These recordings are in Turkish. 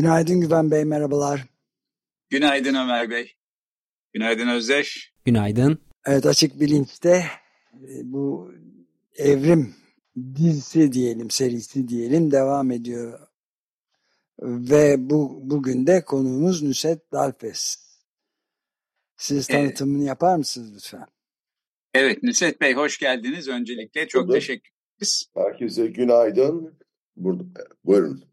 Günaydın Güven Bey, merhabalar. Günaydın Ömer Bey. Günaydın Özdeş. Günaydın. Evet Açık Bilinç'te e, bu evrim dizisi diyelim, serisi diyelim devam ediyor. Ve bu bugün de konuğumuz Nusret Dalfes. Siz tanıtımını evet. yapar mısınız lütfen? Evet Nusret Bey hoş geldiniz. Öncelikle çok teşekkür ederiz. Herkese günaydın. Burada, buyurun.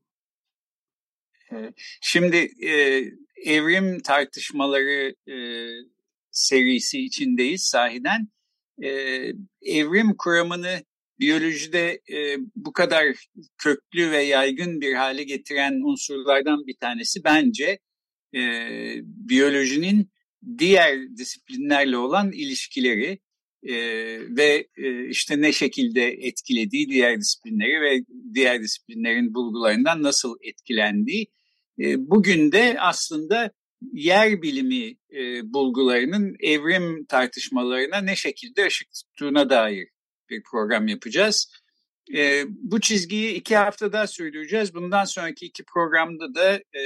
Şimdi e, evrim tartışmaları e, serisi içindeyiz sahiden. E, evrim kuramını biyolojide e, bu kadar köklü ve yaygın bir hale getiren unsurlardan bir tanesi bence e, biyolojinin diğer disiplinlerle olan ilişkileri e, ve e, işte ne şekilde etkilediği diğer disiplinleri ve diğer disiplinlerin bulgularından nasıl etkilendiği. E, bugün de aslında yer bilimi e, bulgularının evrim tartışmalarına ne şekilde ışık tuttuğuna dair bir program yapacağız. E, bu çizgiyi iki haftada sürdüreceğiz. Bundan sonraki iki programda da e,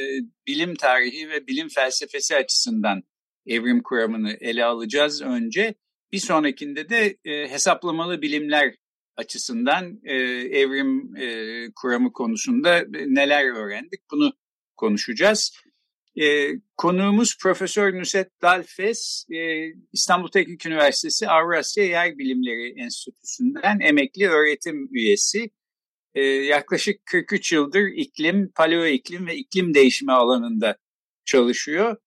bilim tarihi ve bilim felsefesi açısından evrim kuramını ele alacağız önce. Bir sonrakinde de e, hesaplamalı bilimler açısından e, evrim e, kuramı konusunda neler öğrendik bunu konuşacağız. E, konuğumuz Profesör Nusret Dalfes, e, İstanbul Teknik Üniversitesi Avrasya Yer Bilimleri Enstitüsü'nden emekli öğretim üyesi. E, yaklaşık 43 yıldır iklim, paleo iklim ve iklim değişimi alanında çalışıyor.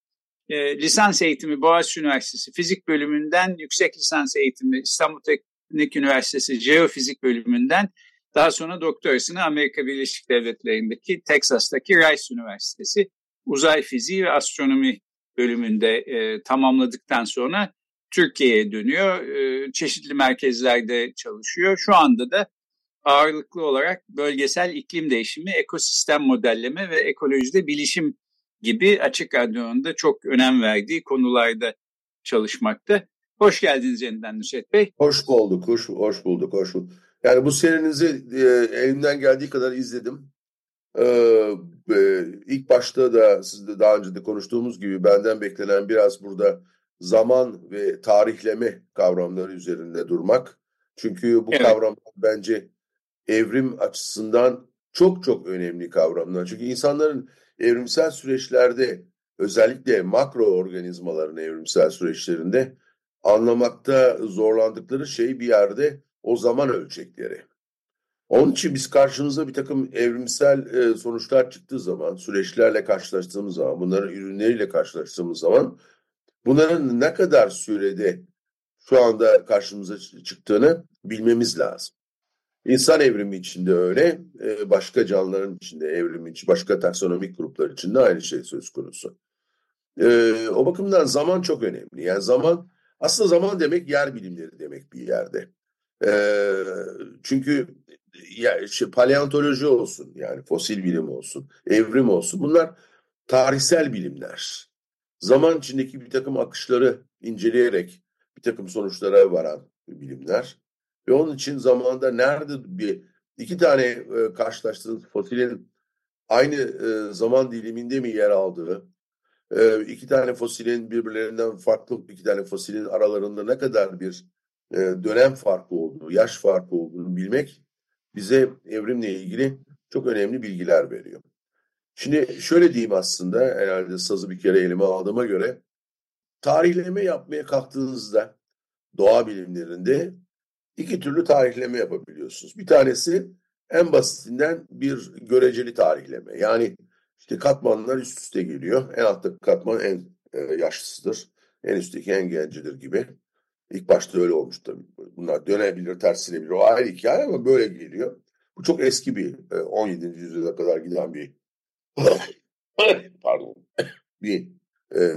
E, lisans eğitimi Boğaziçi Üniversitesi Fizik Bölümünden, yüksek lisans eğitimi İstanbul Teknik Üniversitesi Jeofizik Bölümünden, daha sonra doktorasını Amerika Birleşik Devletleri'ndeki Teksas'taki Rice Üniversitesi Uzay Fiziği ve Astronomi bölümünde e, tamamladıktan sonra Türkiye'ye dönüyor. E, çeşitli merkezlerde çalışıyor. Şu anda da ağırlıklı olarak bölgesel iklim değişimi, ekosistem modelleme ve ekolojide bilişim gibi Açık Radyo'nun da çok önem verdiği konularda çalışmakta. Hoş geldiniz yeniden Nusret Bey. Hoş bulduk, hoş, hoş bulduk, hoş bulduk. Yani bu serinizi e, elimden geldiği kadar izledim. Ee, e, ilk başta da sizde daha önce de konuştuğumuz gibi benden beklenen biraz burada zaman ve tarihleme kavramları üzerinde durmak. Çünkü bu evet. kavramlar bence evrim açısından çok çok önemli kavramlar. Çünkü insanların evrimsel süreçlerde özellikle makro organizmaların evrimsel süreçlerinde anlamakta zorlandıkları şey bir yerde o zaman ölçekleri. Onun için biz karşımıza bir takım evrimsel e, sonuçlar çıktığı zaman, süreçlerle karşılaştığımız zaman, bunların ürünleriyle karşılaştığımız zaman bunların ne kadar sürede şu anda karşımıza çıktığını bilmemiz lazım. İnsan evrimi içinde öyle, e, başka canlıların içinde evrimi için, başka taksonomik gruplar içinde aynı şey söz konusu. E, o bakımdan zaman çok önemli. Yani zaman, aslında zaman demek yer bilimleri demek bir yerde. E, çünkü ya işte paleontoloji olsun, yani fosil bilim olsun, evrim olsun, bunlar tarihsel bilimler. Zaman içindeki bir takım akışları inceleyerek bir takım sonuçlara varan bilimler. Ve onun için zamanında nerede bir iki tane e, karşılaştığınız fosilin aynı e, zaman diliminde mi yer aldığı, e, iki tane fosilin birbirlerinden farklı iki tane fosilin aralarında ne kadar bir e, dönem farkı olduğu, yaş farkı olduğunu bilmek bize evrimle ilgili çok önemli bilgiler veriyor. Şimdi şöyle diyeyim aslında herhalde sazı bir kere elime aldığıma göre tarihleme yapmaya kalktığınızda doğa bilimlerinde iki türlü tarihleme yapabiliyorsunuz. Bir tanesi en basitinden bir göreceli tarihleme. Yani işte katmanlar üst üste geliyor. En alttaki katman en e, yaşlısıdır. En üstteki en gencidir gibi. İlk başta öyle olmuş tabii. Bunlar dönebilir, terslenebilir. O ayrı hikaye ama böyle geliyor. Bu çok eski bir 17. yüzyıla kadar giden bir pardon bir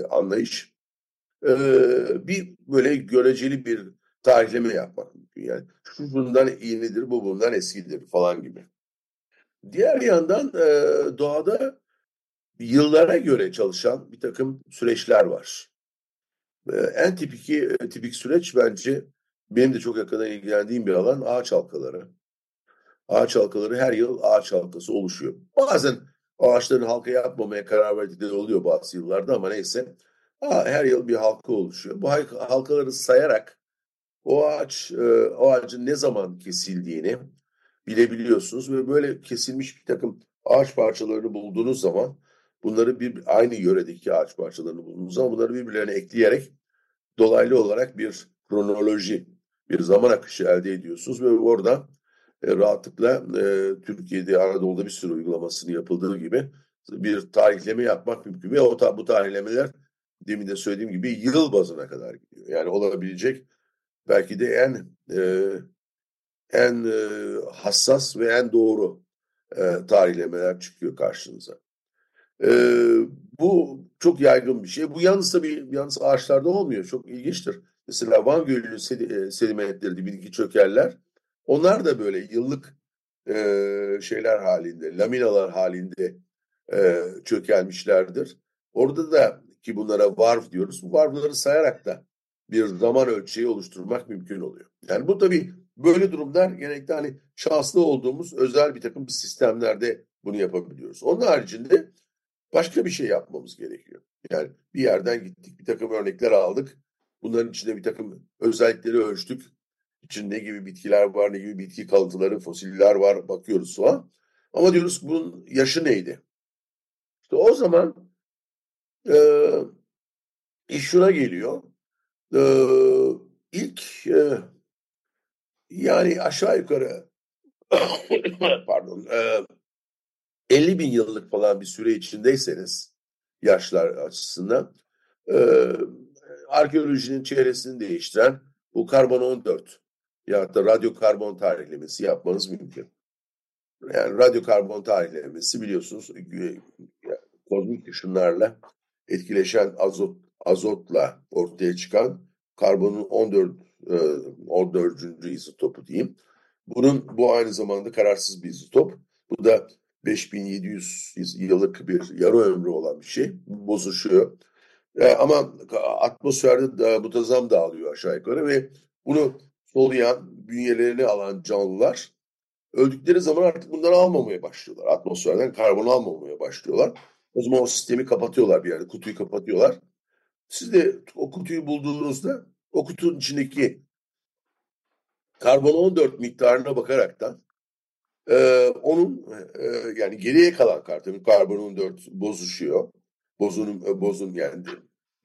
anlayış. Bir böyle göreceli bir tarihleme yapmak. Yani şu bundan yenidir, bu bundan eskidir falan gibi. Diğer yandan doğada yıllara göre çalışan bir takım süreçler var. En tipik, tipik süreç bence benim de çok yakından ilgilendiğim bir alan ağaç halkaları. Ağaç halkaları her yıl ağaç halkası oluşuyor. Bazen ağaçların halka yapmamaya karar verdikleri oluyor bazı yıllarda ama neyse. Her yıl bir halka oluşuyor. Bu halkaları sayarak o ağaç, o ağacın ne zaman kesildiğini bilebiliyorsunuz ve böyle kesilmiş bir takım ağaç parçalarını bulduğunuz zaman bunları bir aynı yöredeki ağaç parçalarını bulduğunuz zaman bunları birbirlerine ekleyerek dolaylı olarak bir kronoloji, bir zaman akışı elde ediyorsunuz ve orada e, rahatlıkla e, Türkiye'de Anadolu'da bir sürü uygulamasını yapıldığı gibi bir tarihleme yapmak mümkün ve o bu tarihlemeler demin de söylediğim gibi yıl bazına kadar gidiyor. Yani olabilecek belki de en e, en e, hassas ve en doğru e, tarihlemeler çıkıyor karşınıza. E, bu çok yaygın bir şey. Bu yalnız tabii yalnız ağaçlarda olmuyor. Çok ilginçtir. Mesela Van Gölü'nün sedimentleri, dibindeki çökerler onlar da böyle yıllık e, şeyler halinde, laminalar halinde e, çökelmişlerdir. Orada da ki bunlara varf diyoruz. Bu varfları sayarak da bir zaman ölçeği oluşturmak mümkün oluyor. Yani bu tabii böyle durumlar genellikle hani şanslı olduğumuz özel bir takım sistemlerde bunu yapabiliyoruz. Onun haricinde başka bir şey yapmamız gerekiyor. Yani bir yerden gittik, bir takım örnekler aldık. Bunların içinde bir takım özellikleri ölçtük. İçinde ne gibi bitkiler var, ne gibi bitki kalıntıları, fosiller var bakıyoruz falan. Ama diyoruz bunun yaşı neydi? İşte o zaman e, iş şuna geliyor. E, ilk e, yani aşağı yukarı pardon e, 50 bin yıllık falan bir süre içindeyseniz yaşlar açısından e, arkeolojinin çevresini değiştiren bu karbon 14 ya da radyo karbon tarihlemesi yapmanız mümkün. Yani radyo karbon tarihlemesi biliyorsunuz kozmik ışınlarla etkileşen azot azotla ortaya çıkan karbonun 14 14. izotopu diyeyim. Bunun bu aynı zamanda kararsız bir izotop. Bu da 5700 yıllık bir yarı ömrü olan bir şey. Bozuşuyor. E, ama atmosferde da mutazam dağılıyor aşağı yukarı ve bunu soluyan, bünyelerini alan canlılar öldükleri zaman artık bunları almamaya başlıyorlar. Atmosferden karbon almamaya başlıyorlar. O zaman o sistemi kapatıyorlar bir yerde, kutuyu kapatıyorlar. Siz de o kutuyu bulduğunuzda o kutunun içindeki karbon 14 miktarına bakaraktan e, onun e, yani geriye kalan karbon 14 bozuşuyor. Bozunum, e, bozun yani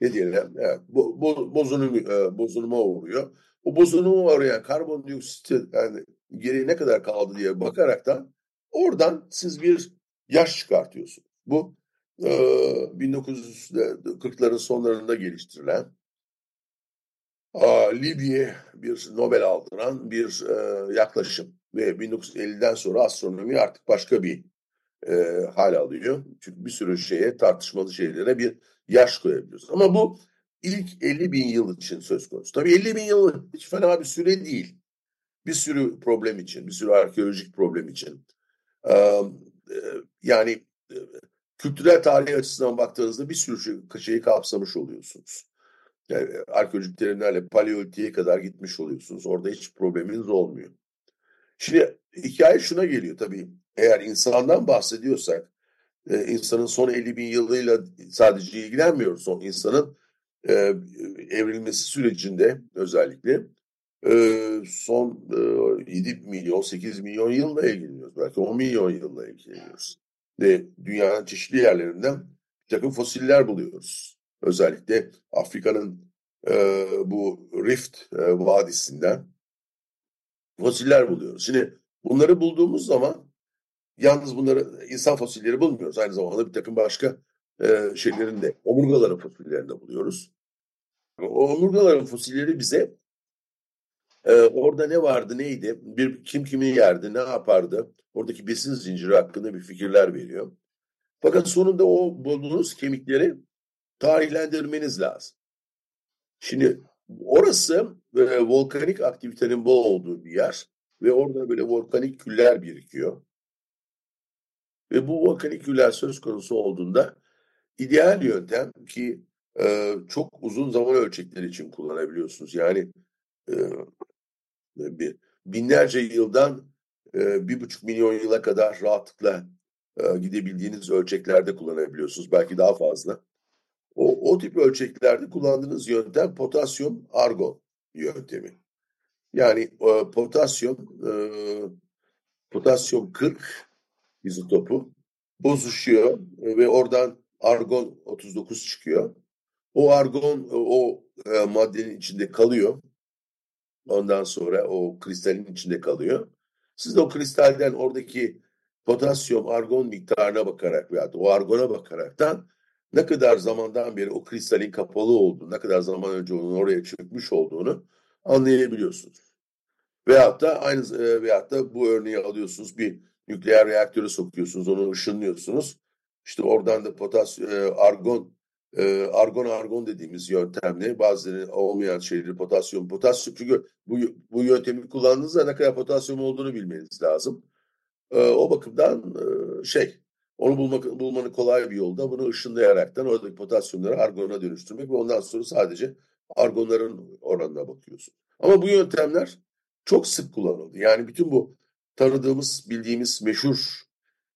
ne diyelim evet, bo, bo, bozunum, e, bozunuma uğruyor. O bozunumu arayan karbondioksit yani geriye ne kadar kaldı diye bakaraktan oradan siz bir yaş çıkartıyorsunuz. Bu 1940'ların sonlarında geliştirilen Libye bir Nobel aldıran bir yaklaşım ve 1950'den sonra astronomi artık başka bir e, hal alıyor. Çünkü bir sürü şeye tartışmalı şeylere bir yaş koyabiliyoruz. Ama bu ilk 50 bin yıl için söz konusu. Tabii 50 bin yıl hiç fena bir süre değil. Bir sürü problem için, bir sürü arkeolojik problem için. Ee, yani kültürel tarih açısından baktığınızda bir sürü şey, şeyi kapsamış oluyorsunuz. Yani arkeolojik terimlerle paleolitiğe kadar gitmiş oluyorsunuz. Orada hiç probleminiz olmuyor. Şimdi hikaye şuna geliyor tabii. Eğer insandan bahsediyorsak, insanın son 50 bin yılıyla sadece ilgilenmiyoruz. Son insanın e, evrilmesi sürecinde özellikle e, son e, 7 milyon 8 milyon yılla ilgileniyoruz. Belki 10 milyon yılla ilgileniyoruz. Ve dünyanın çeşitli yerlerinden bir takım fosiller buluyoruz. Özellikle Afrika'nın e, bu Rift e, Vadisi'nden fosiller buluyoruz. Şimdi bunları bulduğumuz zaman yalnız bunları insan fosilleri bulmuyoruz. Aynı zamanda bir takım başka e, şeylerin de omurgaların fosillerini de buluyoruz. O omurgaların fosilleri bize Ee, orada ne vardı neydi? Bir kim kimi yerdi, ne yapardı? Oradaki besin zinciri hakkında bir fikirler veriyor. Fakat sonunda o bulduğunuz kemikleri tarihlendirmeniz lazım. Şimdi orası e, volkanik aktivitenin bol olduğu bir yer ve orada böyle volkanik küller birikiyor. Ve bu volkanik küller söz konusu olduğunda ideal yöntem ki e, çok uzun zaman ölçekleri için kullanabiliyorsunuz. Yani e, bir, binlerce yıldan e, bir buçuk milyon yıla kadar rahatlıkla e, gidebildiğiniz ölçeklerde kullanabiliyorsunuz. Belki daha fazla. O, o tip ölçeklerde kullandığınız yöntem potasyum argon yöntemi. Yani e, potasyum potasyum 40 izotopu bozuşuyor ve oradan argon 39 çıkıyor. O argon o e, maddenin içinde kalıyor. Ondan sonra o kristalin içinde kalıyor. Siz de o kristalden oradaki potasyum argon miktarına bakarak veya o argona bakaraktan ne kadar zamandan beri o kristalin kapalı olduğunu, ne kadar zaman önce onun oraya çökmüş olduğunu anlayabiliyorsunuz. Veyahut da aynı e, veyahut da bu örneği alıyorsunuz bir nükleer reaktöre sokuyorsunuz, onu ışınlıyorsunuz. İşte oradan da potasyum, e, argon, e, argon argon dediğimiz yöntemle bazıları olmayan şeyleri potasyum, potasyum çünkü bu, bu yöntemi kullandığınızda ne kadar potasyum olduğunu bilmeniz lazım. E, o bakımdan e, şey, onu bulmak, bulmanın kolay bir yolda bunu ışınlayaraktan oradaki potasyumları argona dönüştürmek ve ondan sonra sadece argonların oranına bakıyorsun. Ama bu yöntemler çok sık kullanıldı. Yani bütün bu tanıdığımız, bildiğimiz meşhur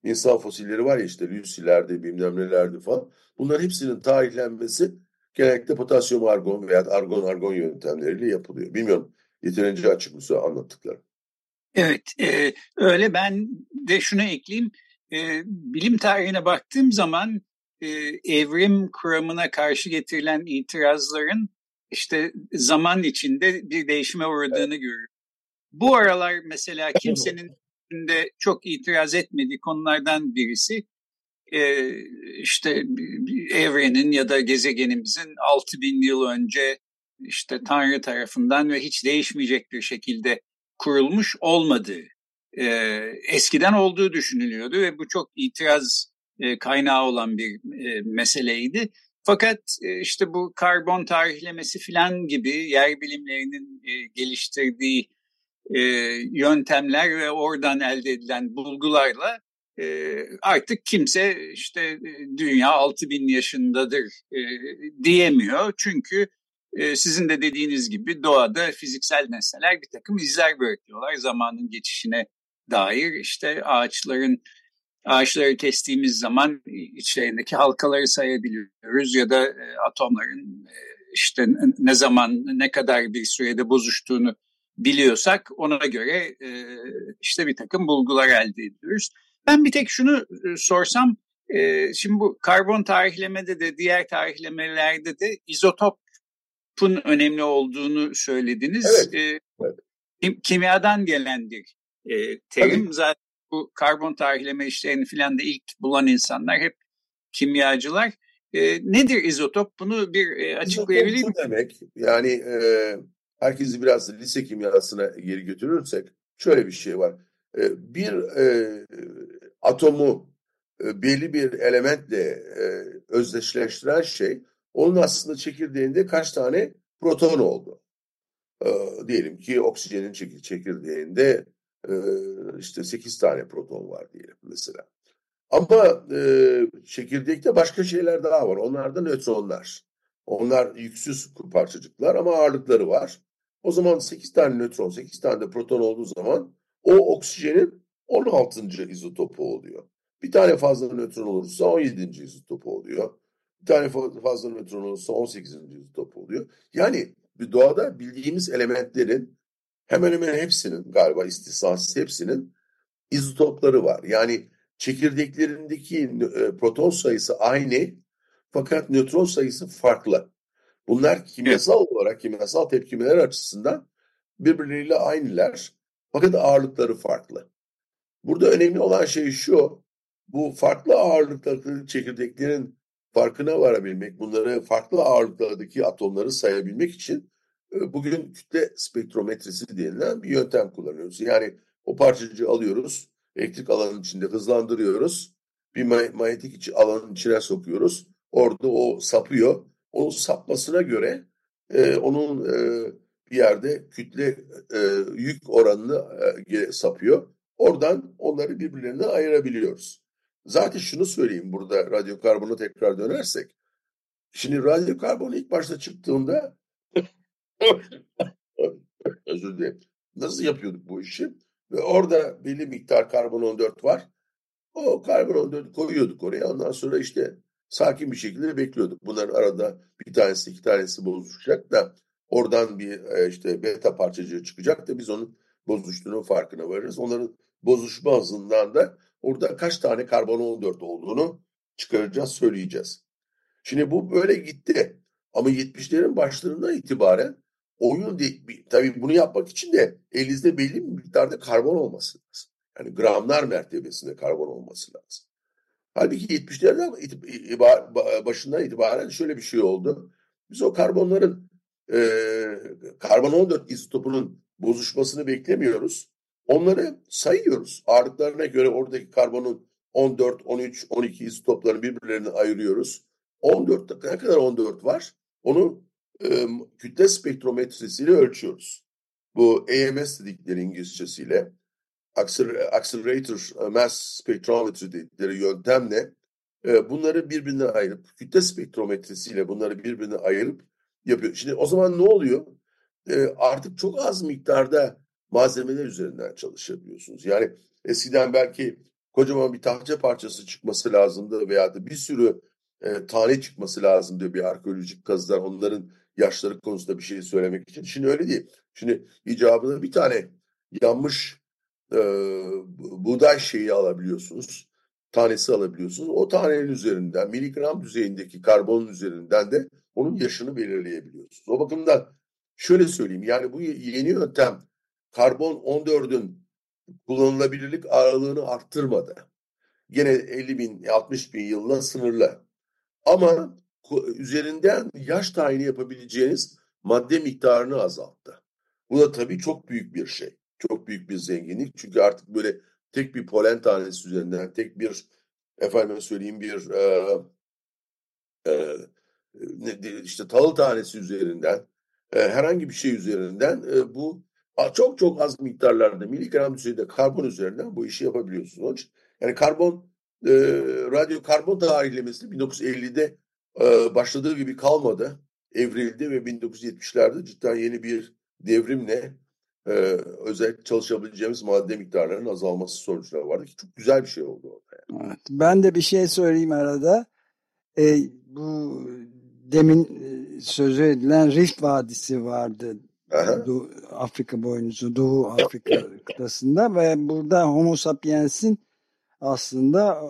insan fosilleri var ya işte Lucy'lerde, bilmem nelerde falan. Bunların hepsinin tarihlenmesi genellikle potasyum argon veya argon argon yöntemleriyle yapılıyor. Bilmiyorum yeterince açık mı anlattıklarım. Evet e, öyle ben de şunu ekleyeyim. E, bilim tarihine baktığım zaman e, evrim kuramına karşı getirilen itirazların işte zaman içinde bir değişime uğradığını evet. görüyorum. Bu aralar mesela kimsenin de çok itiraz etmediği konulardan birisi e, işte evrenin ya da gezegenimizin 6000 yıl önce işte Tanrı tarafından ve hiç değişmeyecek bir şekilde kurulmuş olmadığı e, eskiden olduğu düşünülüyordu ve bu çok itiraz e, kaynağı olan bir e, meseleydi. Fakat e, işte bu karbon tarihlemesi filan gibi yer bilimlerinin e, geliştirdiği e, yöntemler ve oradan elde edilen bulgularla e, artık kimse işte e, dünya 6000 yaşındadır e, diyemiyor. Çünkü e, sizin de dediğiniz gibi doğada fiziksel nesneler bir takım izler bırakıyorlar zamanın geçişine dair. işte ağaçların ağaçları kestiğimiz zaman içlerindeki halkaları sayabiliyoruz ya da e, atomların e, işte ne zaman ne kadar bir sürede bozuştuğunu biliyorsak ona göre e, işte bir takım bulgular elde ediyoruz. Ben bir tek şunu e, sorsam, e, şimdi bu karbon tarihlemede de diğer tarihlemelerde de izotopun önemli olduğunu söylediniz. Evet. E, evet. Kim, kimyadan gelen bir e, terim. Tabii. Zaten bu karbon tarihleme işlerini filan da ilk bulan insanlar hep kimyacılar. E, nedir izotop? Bunu bir e, açıklayabilir miyim? demek yani e, herkesi biraz lise kimyasına geri götürürsek şöyle bir şey var. E, bir e, atomu e, belli bir elementle e, özdeşleştiren şey onun aslında çekirdeğinde kaç tane proton oldu. E, diyelim ki oksijenin çekirdeğinde e, işte 8 tane proton var diyelim mesela. Ama e, çekirdekte başka şeyler daha var. Onlar da nötronlar. Onlar yüksüz parçacıklar ama ağırlıkları var. O zaman 8 tane nötron, 8 tane de proton olduğu zaman o oksijenin 16. izotopu oluyor. Bir tane fazla nötron olursa 17. izotopu oluyor. Bir tane fazla nötron olursa 18. izotopu oluyor. Yani bir doğada bildiğimiz elementlerin hemen hemen hepsinin galiba istisnasız hepsinin izotopları var. Yani çekirdeklerindeki e, proton sayısı aynı fakat nötron sayısı farklı. Bunlar kimyasal olarak kimyasal tepkimeler açısından birbirleriyle aynılar fakat ağırlıkları farklı. Burada önemli olan şey şu, bu farklı ağırlıklardaki çekirdeklerin farkına varabilmek, bunları farklı ağırlıklardaki atomları sayabilmek için e, bugün kütle spektrometresi denilen bir yöntem kullanıyoruz. Yani o parçacığı alıyoruz, elektrik alanın içinde hızlandırıyoruz, bir manyetik alanın içine sokuyoruz. Orada o sapıyor. Onun sapmasına göre e, onun e, bir yerde kütle e, yük oranını e, sapıyor. Oradan onları birbirlerinden ayırabiliyoruz. Zaten şunu söyleyeyim burada radyokarbona tekrar dönersek. Şimdi radyokarbon ilk başta çıktığında özür dilerim. Nasıl yapıyorduk bu işi? Ve orada belli miktar karbon 14 var. O karbon 14 koyuyorduk oraya. Ondan sonra işte sakin bir şekilde bekliyorduk. Bunların arada bir tanesi iki tanesi bozuşacak da oradan bir e, işte beta parçacığı çıkacak da biz onun bozuştuğunun farkına varırız. Onların bozuşma hızından da orada kaç tane karbon 14 olduğunu çıkaracağız, söyleyeceğiz. Şimdi bu böyle gitti. Ama 70'lerin başlarından itibaren oyun tabii bunu yapmak için de elinizde belli bir miktarda karbon olması lazım. Yani gramlar mertebesinde karbon olması lazım. Halbuki 70'lerden başından itibaren şöyle bir şey oldu. Biz o karbonların e, karbon 14 izotopunun bozuşmasını beklemiyoruz. Onları sayıyoruz. Ağırlıklarına göre oradaki karbonun 14, 13, 12 izotoplarını birbirlerine ayırıyoruz. 14 ne kadar 14 var? Onu e, kütle spektrometresiyle ölçüyoruz. Bu AMS dedikleri İngilizcesiyle Accelerator Mass Spectrometry dedikleri yöntemle e, bunları birbirine ayırıp kütle spektrometresiyle bunları birbirine ayırıp yapıyor. Şimdi o zaman ne oluyor? E, artık çok az miktarda malzemeler üzerinden çalışabiliyorsunuz. Yani eskiden belki kocaman bir tahta parçası çıkması lazımdı veya da bir sürü e, tane çıkması lazımdı bir arkeolojik kazılar onların yaşları konusunda bir şey söylemek için. Şimdi öyle değil. Şimdi icabında bir tane yanmış e, buğday şeyi alabiliyorsunuz. Tanesi alabiliyorsunuz. O tanenin üzerinden miligram düzeyindeki karbonun üzerinden de onun yaşını belirleyebiliyorsunuz. O bakımdan şöyle söyleyeyim yani bu yeni yöntem karbon 14'ün kullanılabilirlik aralığını arttırmadı. Gene 50 bin 60 bin yılla sınırlı. Ama üzerinden yaş tayini yapabileceğiniz madde miktarını azalttı. Bu da tabii çok büyük bir şey. Çok büyük bir zenginlik. Çünkü artık böyle tek bir polen tanesi üzerinden, tek bir efendim söyleyeyim bir e, e, işte tahıl tanesi üzerinden, e, herhangi bir şey üzerinden e, bu çok çok az miktarlarda miligram düzeyde karbon üzerinden bu işi yapabiliyorsunuz. yani karbon e, radyo karbon tarihlemesi 1950'de e, başladığı gibi kalmadı. Evrildi ve 1970'lerde cidden yeni bir devrimle e, özellikle çalışabileceğimiz madde miktarlarının azalması sonuçları vardı ki çok güzel bir şey oldu orada. Yani. Evet, ben de bir şey söyleyeyim arada. E, bu demin e, sözü edilen Rift Vadisi vardı. Doğu, Afrika boynuzu, Doğu Afrika kıtasında ve burada Homo sapiens'in aslında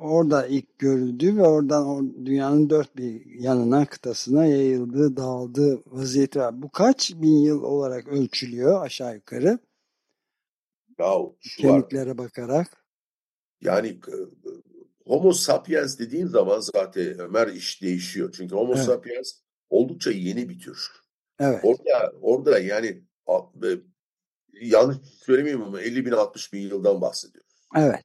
orada ilk görüldü ve oradan dünyanın dört bir yanına kıtasına yayıldığı, dağıldığı vaziyeti var. Bu kaç bin yıl olarak ölçülüyor aşağı yukarı? Ya, Kemiklere var. bakarak. Yani e, Homo sapiens dediğin zaman zaten Ömer iş değişiyor. Çünkü Homo evet. sapiens oldukça yeni bir tür. Evet. Orada, orada yani e, yanlış söylemeyeyim ama 50 bin 60 bin yıldan bahsediyoruz. Evet.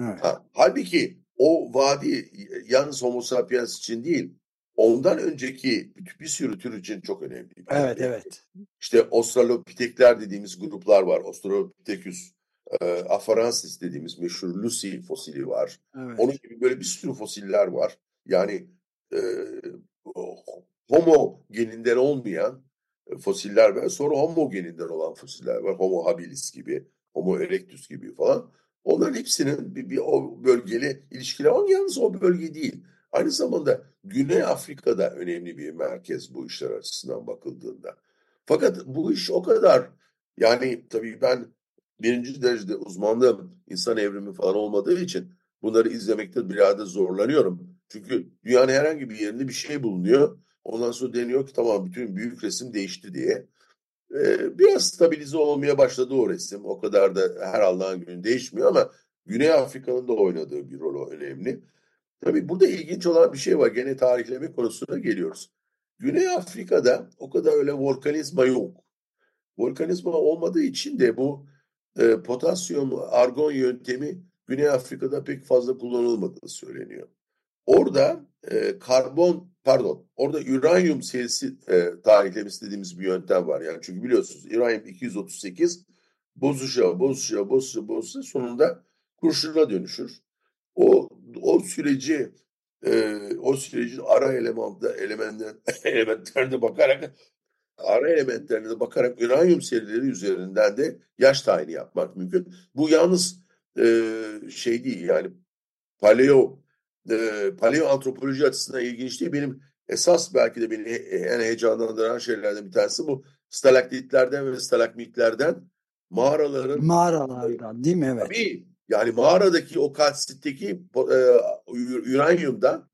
evet. Ha, halbuki o vadi yalnız Homo sapiens için değil, ondan önceki bir sürü tür için çok önemli. Evet, evet. İşte Australopithekler dediğimiz gruplar var. Australopithecus e, afarensis dediğimiz meşhur Lucy fosili var. Evet. Onun gibi böyle bir sürü fosiller var. Yani e, homo geninden olmayan fosiller var. Sonra homo geninden olan fosiller var. Homo habilis gibi, homo erectus gibi falan. Onların hepsinin bir, bir o bölgeli ilişkiler var. Yalnız o bölge değil. Aynı zamanda Güney Afrika'da önemli bir merkez bu işler açısından bakıldığında. Fakat bu iş o kadar yani tabii ben birinci derecede uzmanlığım insan evrimi falan olmadığı için bunları izlemekte biraz da zorlanıyorum. Çünkü dünyanın herhangi bir yerinde bir şey bulunuyor. Ondan sonra deniyor ki tamam bütün büyük resim değişti diye. Ee, biraz stabilize olmaya başladı o resim. O kadar da her Allah'ın günü değişmiyor ama Güney Afrika'nın da oynadığı bir rol önemli. Tabii burada ilginç olan bir şey var. Gene tarihleme konusuna geliyoruz. Güney Afrika'da o kadar öyle volkanizma yok. Volkanizma olmadığı için de bu e, potasyum argon yöntemi Güney Afrika'da pek fazla kullanılmadığı söyleniyor. Orada e, karbon pardon orada uranyum serisi e, tarihlemesi dediğimiz bir yöntem var. Yani çünkü biliyorsunuz uranyum 238 bozuşa bozuşa bozuşa bozuşa sonunda kurşuna dönüşür. O o süreci e, o sürecin ara elemanda elementler elementlerine bakarak ara elementlerine bakarak uranyum serileri üzerinden de yaş tayini yapmak mümkün. Bu yalnız e, şey değil yani paleo e, paleo antropoloji açısından ilginç değil. Benim esas belki de beni en heyecanlandıran şeylerden bir tanesi bu stalaktitlerden ve stalagmitlerden mağaraların mağaralardan değil mi? Evet. Tabii yani mağaradaki o kalsitteki e, uranyumdan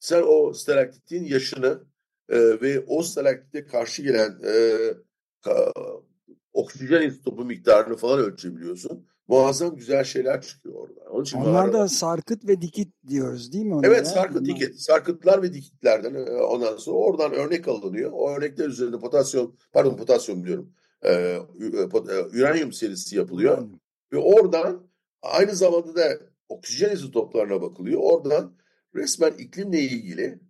sen o stalaktitin yaşını e, ve o stalaktite karşı gelen e, ka, oksijen istopu miktarını falan ölçebiliyorsun. Muazzam güzel şeyler çıkıyor orada. Onun için Onlar da sarkıt ve dikit diyoruz değil mi? Onlara? Evet sarkıt Bunlar... dikit. Sarkıtlar ve dikitlerden e, ondan sonra oradan örnek alınıyor. O örnekler üzerinde potasyum pardon potasyum diyorum. E, e, uranyum serisi yapılıyor. Uranyum. Ve oradan Aynı zamanda da oksijen izotoplarına bakılıyor. Oradan resmen iklimle ilgili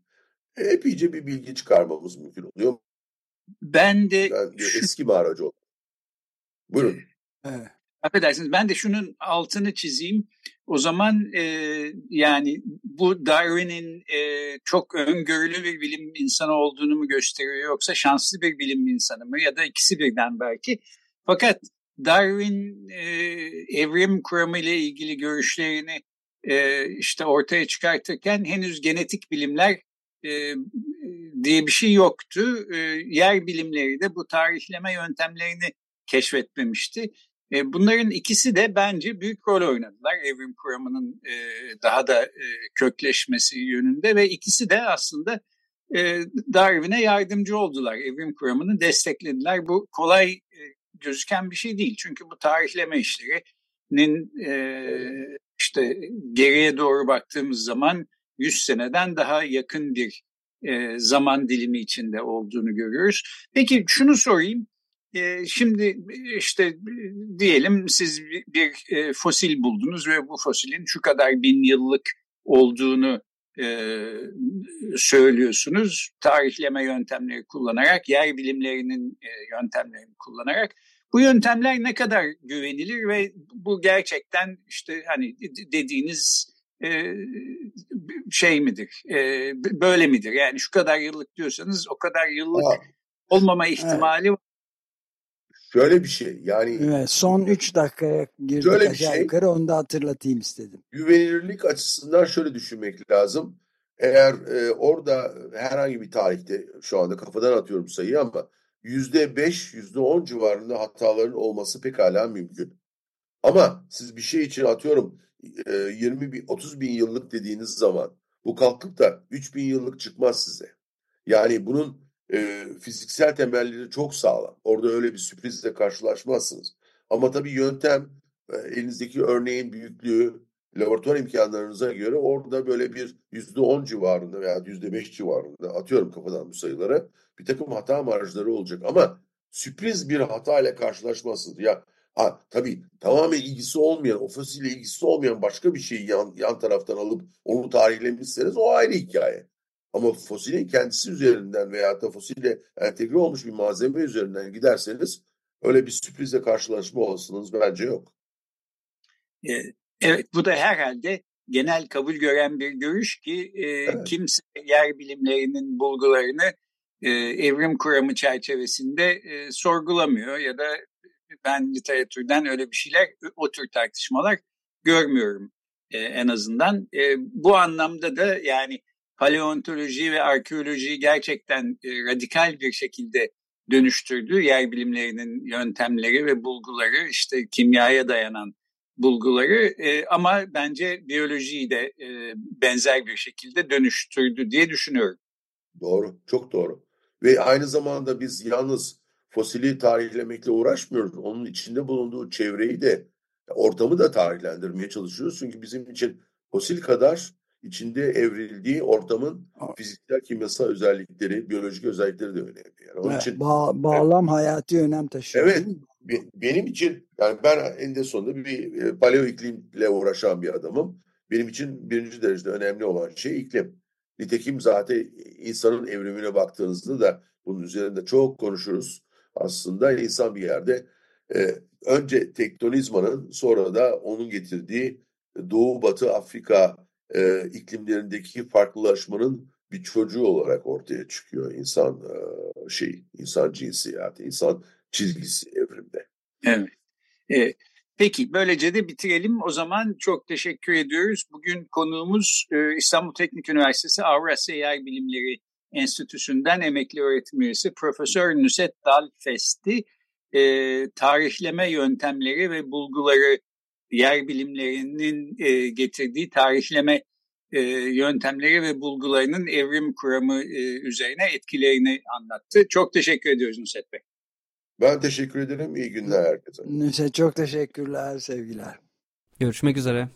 epeyce bir bilgi çıkarmamız mümkün oluyor. Ben de yani şu... eski mağaracı oldum. Buyurun. Evet. Affedersiniz ben de şunun altını çizeyim. O zaman e, yani bu Darwin'in e, çok öngörülü bir bilim insanı olduğunu mu gösteriyor yoksa şanslı bir bilim insanı mı ya da ikisi birden belki. Fakat Darwin e, evrim kuramı ile ilgili görüşlerini e, işte ortaya çıkartırken henüz genetik bilimler e, diye bir şey yoktu. E, yer bilimleri de bu tarihleme yöntemlerini keşfetmemişti. E, bunların ikisi de bence büyük rol oynadılar evrim kuramının e, daha da e, kökleşmesi yönünde ve ikisi de aslında Darwin'e yardımcı oldular. Evrim kuramını desteklediler. Bu kolay gözüken bir şey değil. Çünkü bu tarihleme işlerinin işte geriye doğru baktığımız zaman 100 seneden daha yakın bir zaman dilimi içinde olduğunu görüyoruz. Peki şunu sorayım. Şimdi işte diyelim siz bir, fosil buldunuz ve bu fosilin şu kadar bin yıllık olduğunu söylüyorsunuz. Tarihleme yöntemleri kullanarak, yer bilimlerinin yöntemlerini kullanarak. Bu yöntemler ne kadar güvenilir ve bu gerçekten işte hani dediğiniz şey midir, böyle midir? Yani şu kadar yıllık diyorsanız o kadar yıllık olmama ihtimali evet. Şöyle bir şey yani. Evet, son 3 dakikaya girdik şöyle aşağı şey, yukarı onu da hatırlatayım istedim. Güvenilirlik açısından şöyle düşünmek lazım. Eğer e, orada herhangi bir tarihte şu anda kafadan atıyorum sayıyı ama yüzde beş, yüzde on civarında hataların olması pekala mümkün. Ama siz bir şey için atıyorum 20 bin, 30 bin yıllık dediğiniz zaman bu kalkıp da 3 bin yıllık çıkmaz size. Yani bunun e, fiziksel temelleri çok sağlam. Orada öyle bir sürprizle karşılaşmazsınız. Ama tabii yöntem e, elinizdeki örneğin büyüklüğü laboratuvar imkanlarınıza göre orada böyle bir yüzde on civarında veya yüzde beş civarında atıyorum kafadan bu sayıları bir takım hata marjları olacak ama sürpriz bir hata ile karşılaşmazsınız. Ya ha, tabii tamamen ilgisi olmayan, o fosille ilgisi olmayan başka bir şeyi yan, yan taraftan alıp onu tarihlemişseniz o ayrı hikaye. Ama fosilin kendisi üzerinden veya da fosille entegre olmuş bir malzeme üzerinden giderseniz öyle bir sürprizle karşılaşma olasılığınız bence yok. Evet bu da herhalde genel kabul gören bir görüş ki e, evet. kimse yer bilimlerinin bulgularını e, evrim kuramı çerçevesinde e, sorgulamıyor ya da ben literatürden öyle bir şeyler o tür tartışmalar görmüyorum e, en azından. E, bu anlamda da yani paleontoloji ve arkeolojiyi gerçekten e, radikal bir şekilde dönüştürdü. Yer bilimlerinin yöntemleri ve bulguları işte kimyaya dayanan bulguları e, ama bence biyolojiyi de e, benzer bir şekilde dönüştürdü diye düşünüyorum. Doğru, çok doğru. Ve aynı zamanda biz yalnız fosili tarihlemekle uğraşmıyoruz. Onun içinde bulunduğu çevreyi de, ortamı da tarihlendirmeye çalışıyoruz. Çünkü bizim için fosil kadar içinde evrildiği ortamın fiziksel, kimyasal özellikleri, biyolojik özellikleri de önemli. Yani onun evet, için ba bağlam evet, hayati önem taşıyor. Evet. Benim için yani ben en sonunda bir e, paleo iklimle uğraşan bir adamım. Benim için birinci derecede önemli olan şey iklim. Nitekim zaten insanın evrimine baktığınızda da bunun üzerinde çok konuşuruz. Aslında insan bir yerde e, önce tektonizmanın sonra da onun getirdiği Doğu Batı Afrika e, iklimlerindeki farklılaşmanın bir çocuğu olarak ortaya çıkıyor insan e, şey, insan cinsiyeti, insan çizgisi evrimde. Evet. evet. Peki böylece de bitirelim. O zaman çok teşekkür ediyoruz. Bugün konuğumuz e, İstanbul Teknik Üniversitesi Avrasya Yer Bilimleri Enstitüsü'nden emekli öğretim üyesi Profesör Nusret Dalfesti e, tarihleme yöntemleri ve bulguları yer bilimlerinin e, getirdiği tarihleme e, yöntemleri ve bulgularının evrim kuramı e, üzerine etkilerini anlattı. Çok teşekkür ediyoruz Nusret Bey. Ben teşekkür ederim. İyi günler herkese. Nusret çok teşekkürler, sevgiler. Görüşmek üzere.